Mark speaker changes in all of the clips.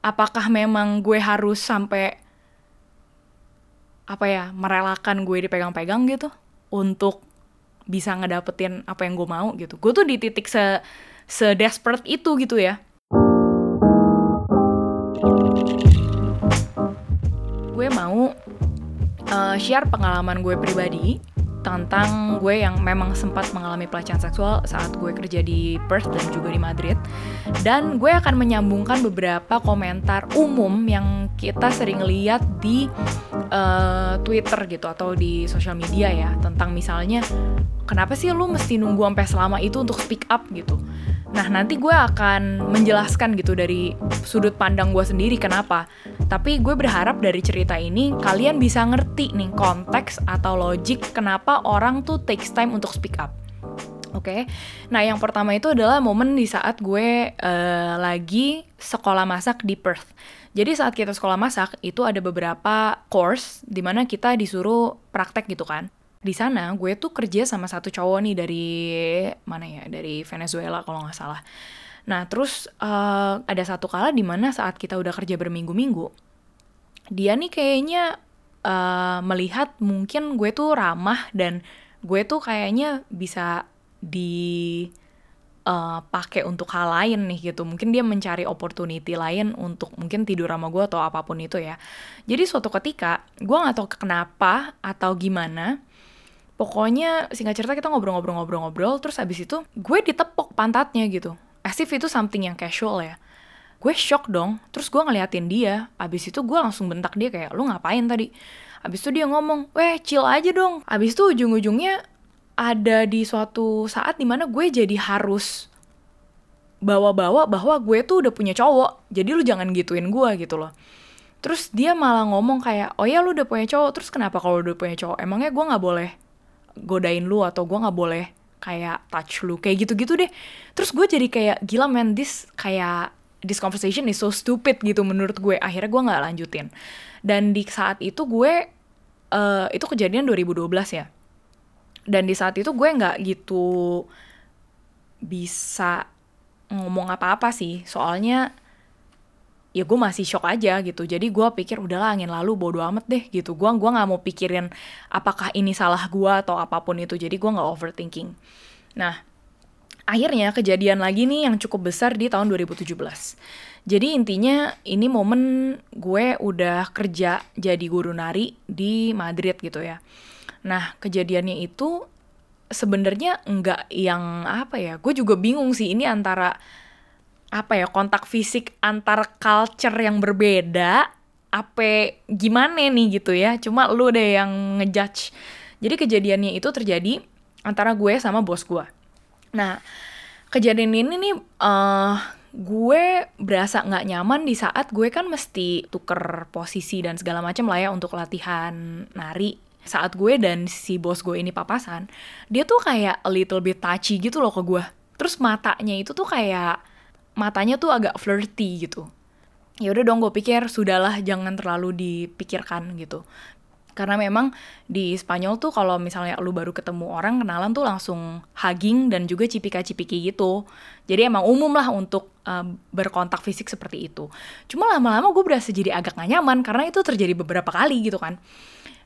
Speaker 1: apakah memang gue harus sampai apa ya merelakan gue dipegang-pegang gitu? Untuk bisa ngedapetin apa yang gue mau gitu. Gue tuh di titik se se desperate itu gitu ya. Gue mau uh, share pengalaman gue pribadi tentang gue yang memang sempat mengalami pelecehan seksual saat gue kerja di Perth dan juga di Madrid. Dan gue akan menyambungkan beberapa komentar umum yang kita sering lihat di uh, Twitter gitu atau di sosial media ya tentang misalnya kenapa sih lu mesti nunggu sampai selama itu untuk speak up gitu. Nah, nanti gue akan menjelaskan gitu dari sudut pandang gue sendiri kenapa. Tapi gue berharap dari cerita ini kalian bisa ngerti nih konteks atau logik kenapa orang tuh takes time untuk speak up. Oke, okay? nah yang pertama itu adalah momen di saat gue uh, lagi sekolah masak di Perth. Jadi saat kita sekolah masak itu ada beberapa course di mana kita disuruh praktek gitu kan di sana gue tuh kerja sama satu cowok nih dari mana ya dari Venezuela kalau nggak salah. Nah terus uh, ada satu kala di mana saat kita udah kerja berminggu-minggu dia nih kayaknya uh, melihat mungkin gue tuh ramah dan gue tuh kayaknya bisa di uh, pakai untuk hal lain nih gitu. Mungkin dia mencari opportunity lain untuk mungkin tidur sama gue atau apa pun itu ya. Jadi suatu ketika gue nggak tahu kenapa atau gimana pokoknya singkat cerita kita ngobrol-ngobrol-ngobrol-ngobrol terus abis itu gue ditepok pantatnya gitu. As if itu something yang casual ya. Gue shock dong terus gue ngeliatin dia. Abis itu gue langsung bentak dia kayak lu ngapain tadi? Abis itu dia ngomong weh chill aja dong. Abis itu ujung-ujungnya ada di suatu saat di mana gue jadi harus bawa-bawa bahwa gue tuh udah punya cowok. Jadi lu jangan gituin gue gitu loh. Terus dia malah ngomong kayak oh ya lu udah punya cowok. Terus kenapa kalau udah punya cowok? Emangnya gue nggak boleh godain lu atau gue nggak boleh kayak touch lu kayak gitu-gitu deh. Terus gue jadi kayak gila man this kayak this conversation is so stupid gitu menurut gue. Akhirnya gue nggak lanjutin. Dan di saat itu gue uh, itu kejadian 2012 ya. Dan di saat itu gue nggak gitu bisa ngomong apa-apa sih. Soalnya ya gue masih shock aja gitu. Jadi gue pikir udahlah angin lalu bodo amat deh gitu. Gue gua nggak mau pikirin apakah ini salah gue atau apa pun itu. Jadi gue nggak overthinking. Nah akhirnya kejadian lagi nih yang cukup besar di tahun 2017 jadi intinya ini momen gue udah kerja jadi guru nari di Madrid gitu ya. Nah kejadiannya itu sebenarnya enggak yang apa ya gue juga bingung sih ini antara apa ya kontak fisik antar culture yang berbeda apa gimana nih gitu ya. Cuma lu deh yang ngejudge. Jadi kejadiannya itu terjadi antara gue sama bos gue nah kejadian ini nih uh, gue berasa nggak nyaman di saat gue kan mesti tuker posisi dan segala macam lah ya untuk latihan nari. Saat gue dan si bos gue ini papasan dia tuh kayak a little bit touchy gitu loh ke gue. Terus matanya itu tuh kayak matanya tuh agak flirty gitu. Ya udah dong gue pikir sudahlah jangan terlalu dipikirkan gitu. Karena memang di Spanyol tuh kalau misalnya lu baru ketemu orang kenalan tuh langsung hugging dan juga cipika-cipiki gitu. Jadi emang umum lah untuk uh, berkontak fisik seperti itu. Cuma lama-lama gue berasa jadi agak gak nyaman karena itu terjadi beberapa kali gitu kan.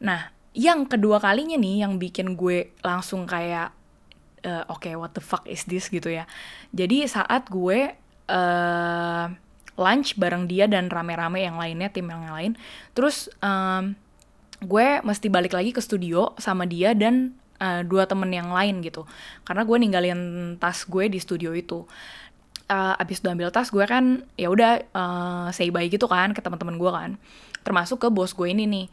Speaker 1: Nah yang kedua kalinya nih yang bikin gue langsung kayak uh, oke okay, what the fuck is this? gitu ya. Jadi saat gue uh, lunch bareng dia dan rame-rame yang lainnya tim yang lain. Terus um, gue mesti balik lagi ke studio sama dia dan uh, dua temen yang lain gitu. Karena gue ninggalin tas gue di studio itu. Uh, abis udah ambil tas gue kan ya udah uh, say bye gitu kan ke teman-teman gue kan. Termasuk ke bos gue ini nih.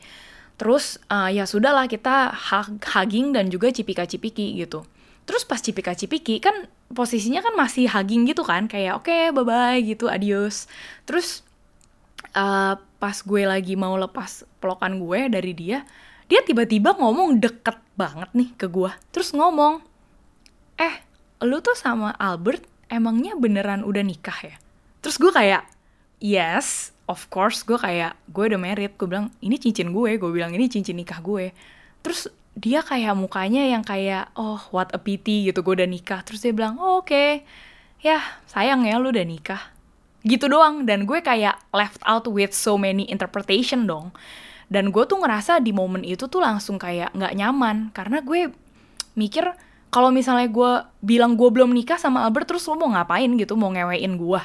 Speaker 1: Terus uh, ya sudahlah kita hugging dan juga cipika-cipiki gitu terus pas cipika-cipiki kan posisinya kan masih hugging gitu kan kayak oke okay, bye bye gitu adios. Terus uh, pas gue lagi mau lepas pelokan gue dari dia dia tiba-tiba ngomong deket banget nih ke gue. Terus ngomong eh lu tuh sama Albert emangnya beneran udah nikah ya? Terus gue kayak yes of course. Gue kayak gue udah married. Gue bilang ini cincin gue. Gue bilang ini cincin nikah gue terus dia kayak mukanya yang kayak oh what a pity gitu gue udah nikah. Terus dia bilang oh, oke. Okay. ya sayang ya lu udah nikah. Gitu doang. Dan gue kayak left out with so many interpretation dong. Dan gue tuh ngerasa di momen itu tuh langsung kayak nggak nyaman. Karena gue mikir kalau misalnya gue bilang gue belum nikah sama Albert terus lo mau ngapain gitu mau ngewein gue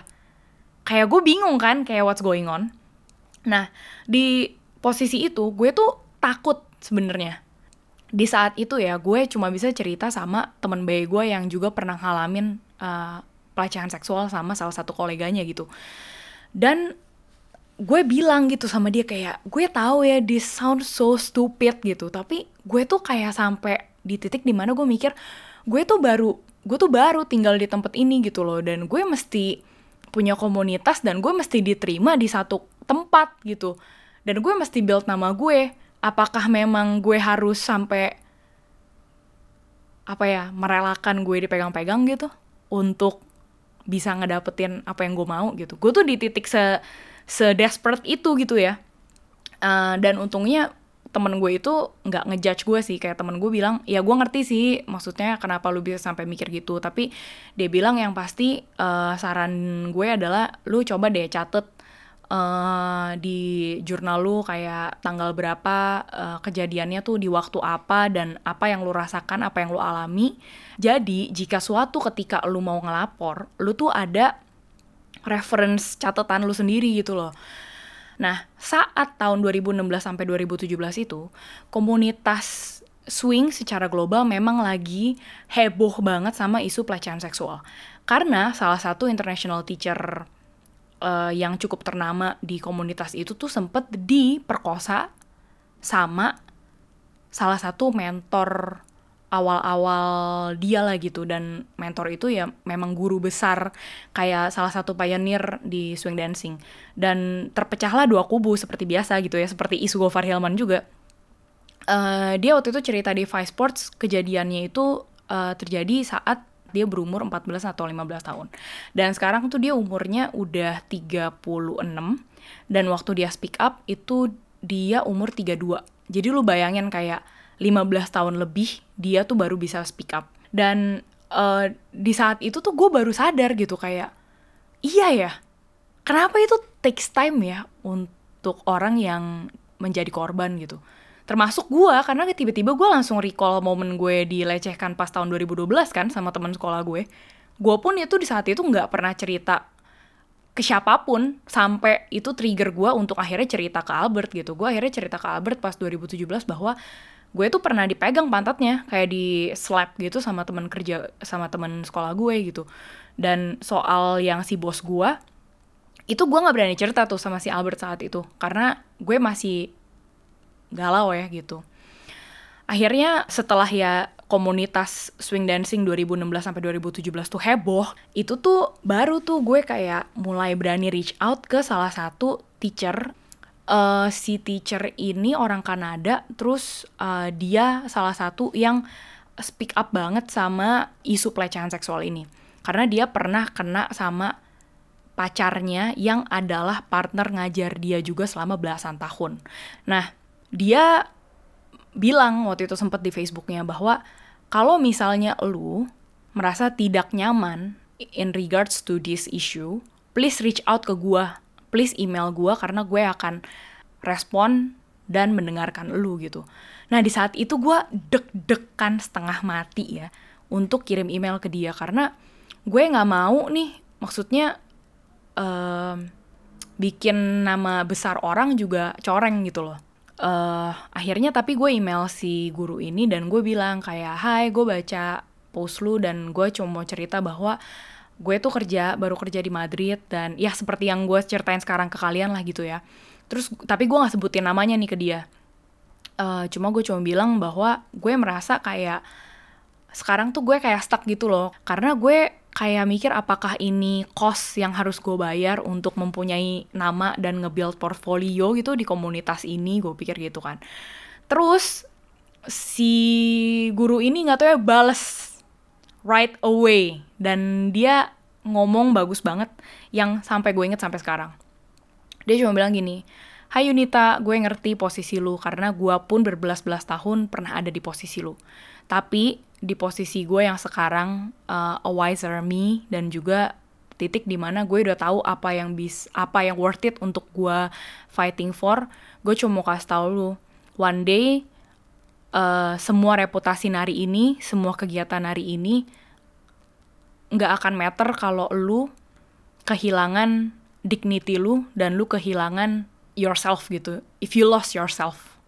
Speaker 1: kayak gue bingung kan kayak what's going on. Nah di posisi itu gue tuh takut sebenarnya. Di saat itu ya gue cuma bisa cerita sama temen bayi gue yang juga pernah ngalamin uh, pelecehan seksual sama salah satu koleganya gitu. Dan gue bilang gitu sama dia kayak gue tahu ya this sound so stupid gitu. Tapi gue tuh kayak sampai di titik di mana gue mikir gue tuh baru gue tuh baru tinggal di tempat ini gitu loh. Dan gue mesti punya komunitas dan gue mesti diterima di satu tempat gitu. Dan gue mesti build nama gue apakah memang gue harus sampai apa ya merelakan gue dipegang-pegang gitu? Untuk bisa ngedapetin apa yang gue mau gitu. Gue tuh di titik se se desperate itu gitu ya. Uh, dan untungnya temen gue itu nggak ngejudge gue sih. Kayak temen gue bilang ya gue ngerti sih maksudnya kenapa lu bisa sampai mikir gitu. Tapi dia bilang yang pasti uh, saran gue adalah lu coba deh catet uh, di jurnal lu kayak tanggal berapa uh, kejadiannya tuh di waktu apa dan apa yang lu rasakan apa yang lu alami jadi jika suatu ketika lu mau ngelapor lu tuh ada reference catatan lu sendiri gitu loh Nah, saat tahun 2016 sampai 2017 itu, komunitas swing secara global memang lagi heboh banget sama isu pelecehan seksual. Karena salah satu international teacher uh, yang cukup ternama di komunitas itu tuh sempet diperkosa sama salah satu mentor awal-awal dia lah gitu. Dan mentor itu ya memang guru besar kayak salah satu pioneer di swing dancing. Dan terpecahlah dua kubu seperti biasa gitu ya seperti isu Gofar Hilman juga. Uh, dia waktu itu cerita di Vice Sports kejadiannya itu uh, terjadi saat dia berumur 14 atau 15 tahun. Dan sekarang tuh dia umurnya udah 36 dan waktu dia speak up itu dia umur 32. Jadi lu bayangin kayak 15 tahun lebih dia tuh baru bisa speak up dan uh, di saat itu tuh gue baru sadar gitu kayak iya ya kenapa itu takes time ya untuk orang yang menjadi korban gitu termasuk gue karena tiba-tiba gue langsung recall momen gue dilecehkan pas tahun 2012 kan sama teman sekolah gue. Gue pun itu di saat itu nggak pernah cerita ke siapa pun sampai itu trigger gue untuk akhirnya cerita ke Albert gitu. Gue akhirnya cerita ke Albert pas 2017 bahwa gue tuh pernah dipegang pantatnya kayak di slap gitu sama teman kerja sama teman sekolah gue gitu. Dan soal yang si bos gue itu gue nggak berani cerita tuh sama si Albert saat itu. Karena gue masih galau ya gitu akhirnya setelah ya komunitas swing dancing 2016 sampai 2017 tuh heboh itu tuh baru tuh gue kayak mulai berani reach out ke salah satu teacher uh, si teacher ini orang Kanada, terus uh, dia salah satu yang speak up banget sama isu pelecehan seksual ini. Karena dia pernah kena sama pacarnya yang adalah partner ngajar dia juga selama belasan tahun. Nah, dia bilang waktu itu sempat di Facebooknya bahwa kalau misalnya lu merasa tidak nyaman in regards to this issue, please reach out ke gua please email gue karena gue akan respon dan mendengarkan lu gitu. Nah di saat itu gue deg-degan setengah mati ya untuk kirim email ke dia karena gue nggak mau nih maksudnya uh, bikin nama besar orang juga coreng gitu loh. Uh, akhirnya tapi gue email si guru ini dan gue bilang kayak Hai gue baca post lu dan gue cuma mau cerita bahwa gue tuh kerja baru kerja di Madrid dan ya seperti yang gue ceritain sekarang ke kalian lah gitu ya. Terus tapi gue nggak sebutin namanya nih ke dia. Uh, cuma gue cuma bilang bahwa gue merasa kayak sekarang tuh gue kayak stuck gitu loh. Karena gue kayak mikir apakah ini cost yang harus gue bayar untuk mempunyai nama dan nge-build portfolio gitu di komunitas ini gue pikir gitu kan terus si guru ini nggak tahu ya bales right away dan dia ngomong bagus banget yang sampai gue inget sampai sekarang. Dia cuma bilang gini, Hai Yunita, gue ngerti posisi lu karena gue pun berbelas-belas tahun pernah ada di posisi lu. Tapi di posisi gue yang sekarang uh, a wiser me dan juga titik di mana gue udah tahu apa yang bis apa yang worth it untuk gue fighting for gue cuma mau kasih tau lu. One day uh, semua reputasi nari ini semua kegiatan nari ini nggak akan matter kalau lu kehilangan dignity lu dan lu kehilangan yourself gitu. If you lost yourself.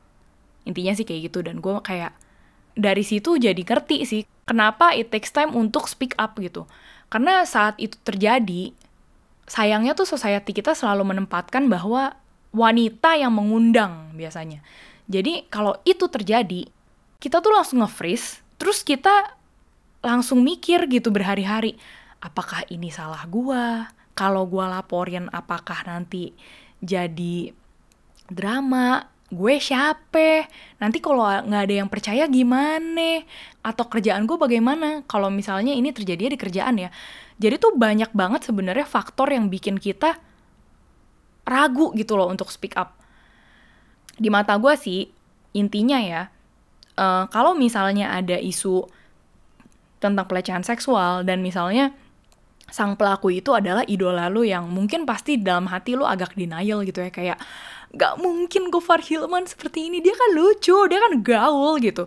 Speaker 1: Intinya sih kayak gitu dan gue kayak dari situ jadi ngerti sih kenapa it takes time untuk speak up gitu karena saat itu terjadi, sayangnya tuh society kita selalu menempatkan bahwa wanita yang mengundang biasanya. Jadi kalau itu terjadi, kita tuh langsung nge-freeze, terus kita langsung mikir gitu berhari-hari, apakah ini salah gua? Kalau gua laporin apakah nanti jadi drama? Gue siapa? Nanti kalau nggak ada yang percaya gimana? Atau kerjaan gue bagaimana? Kalau misalnya ini terjadi di kerjaan ya. Jadi tuh banyak banget sebenarnya faktor yang bikin kita ragu gitu loh untuk speak up. Di mata gue sih, intinya ya, uh, kalau misalnya ada isu tentang pelecehan seksual dan misalnya sang pelaku itu adalah idola lu yang mungkin pasti dalam hati lu agak denial gitu ya kayak gak mungkin Gofar Hilman seperti ini. Dia kan lucu dia kan gaul gitu.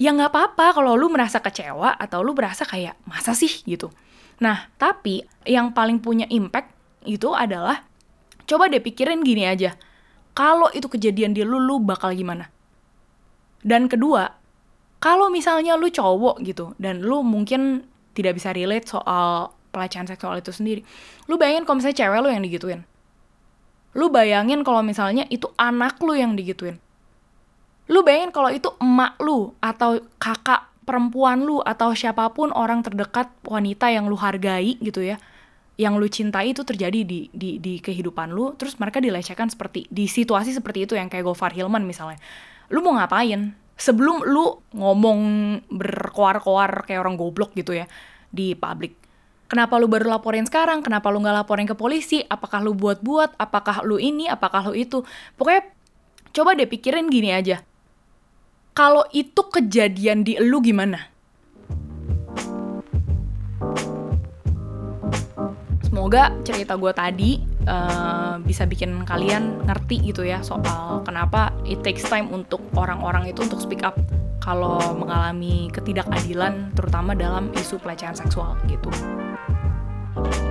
Speaker 1: Ya nggak apa-apa kalau lu merasa kecewa atau lu merasa kayak masa sih? gitu. Nah tapi yang paling punya impact itu adalah coba deh pikirin gini aja. Kalau itu kejadian di lu lu bakal gimana? Dan kedua kalau misalnya lu cowok gitu dan lu mungkin tidak bisa relate soal pelecehan seksual itu sendiri lu bayangin kalau misalnya cewek lu yang digituin Lu bayangin kalau misalnya itu anak lu yang digituin. Lu bayangin kalau itu emak lu atau kakak perempuan lu atau siapa pun orang terdekat wanita yang lu hargai gitu ya yang lu cintai itu terjadi di, di, di kehidupan lu terus mereka dilecehkan seperti di situasi seperti itu yang kayak Gofar Hilman misalnya. Lu mau ngapain? Sebelum lu ngomong berkoar-koar kayak orang goblok gitu ya di publik Kenapa lu baru laporin sekarang? Kenapa lu nggak laporin ke polisi? Apakah lu buat-buat? Apakah lu ini? Apakah lu itu? Pokoknya coba deh pikirin gini aja. Kalau itu kejadian di lu gimana? Semoga cerita gue tadi uh, bisa bikin kalian ngerti gitu ya soal kenapa it takes time untuk orang-orang itu untuk speak up kalau mengalami ketidakadilan terutama dalam isu pelecehan seksual gitu. Thank you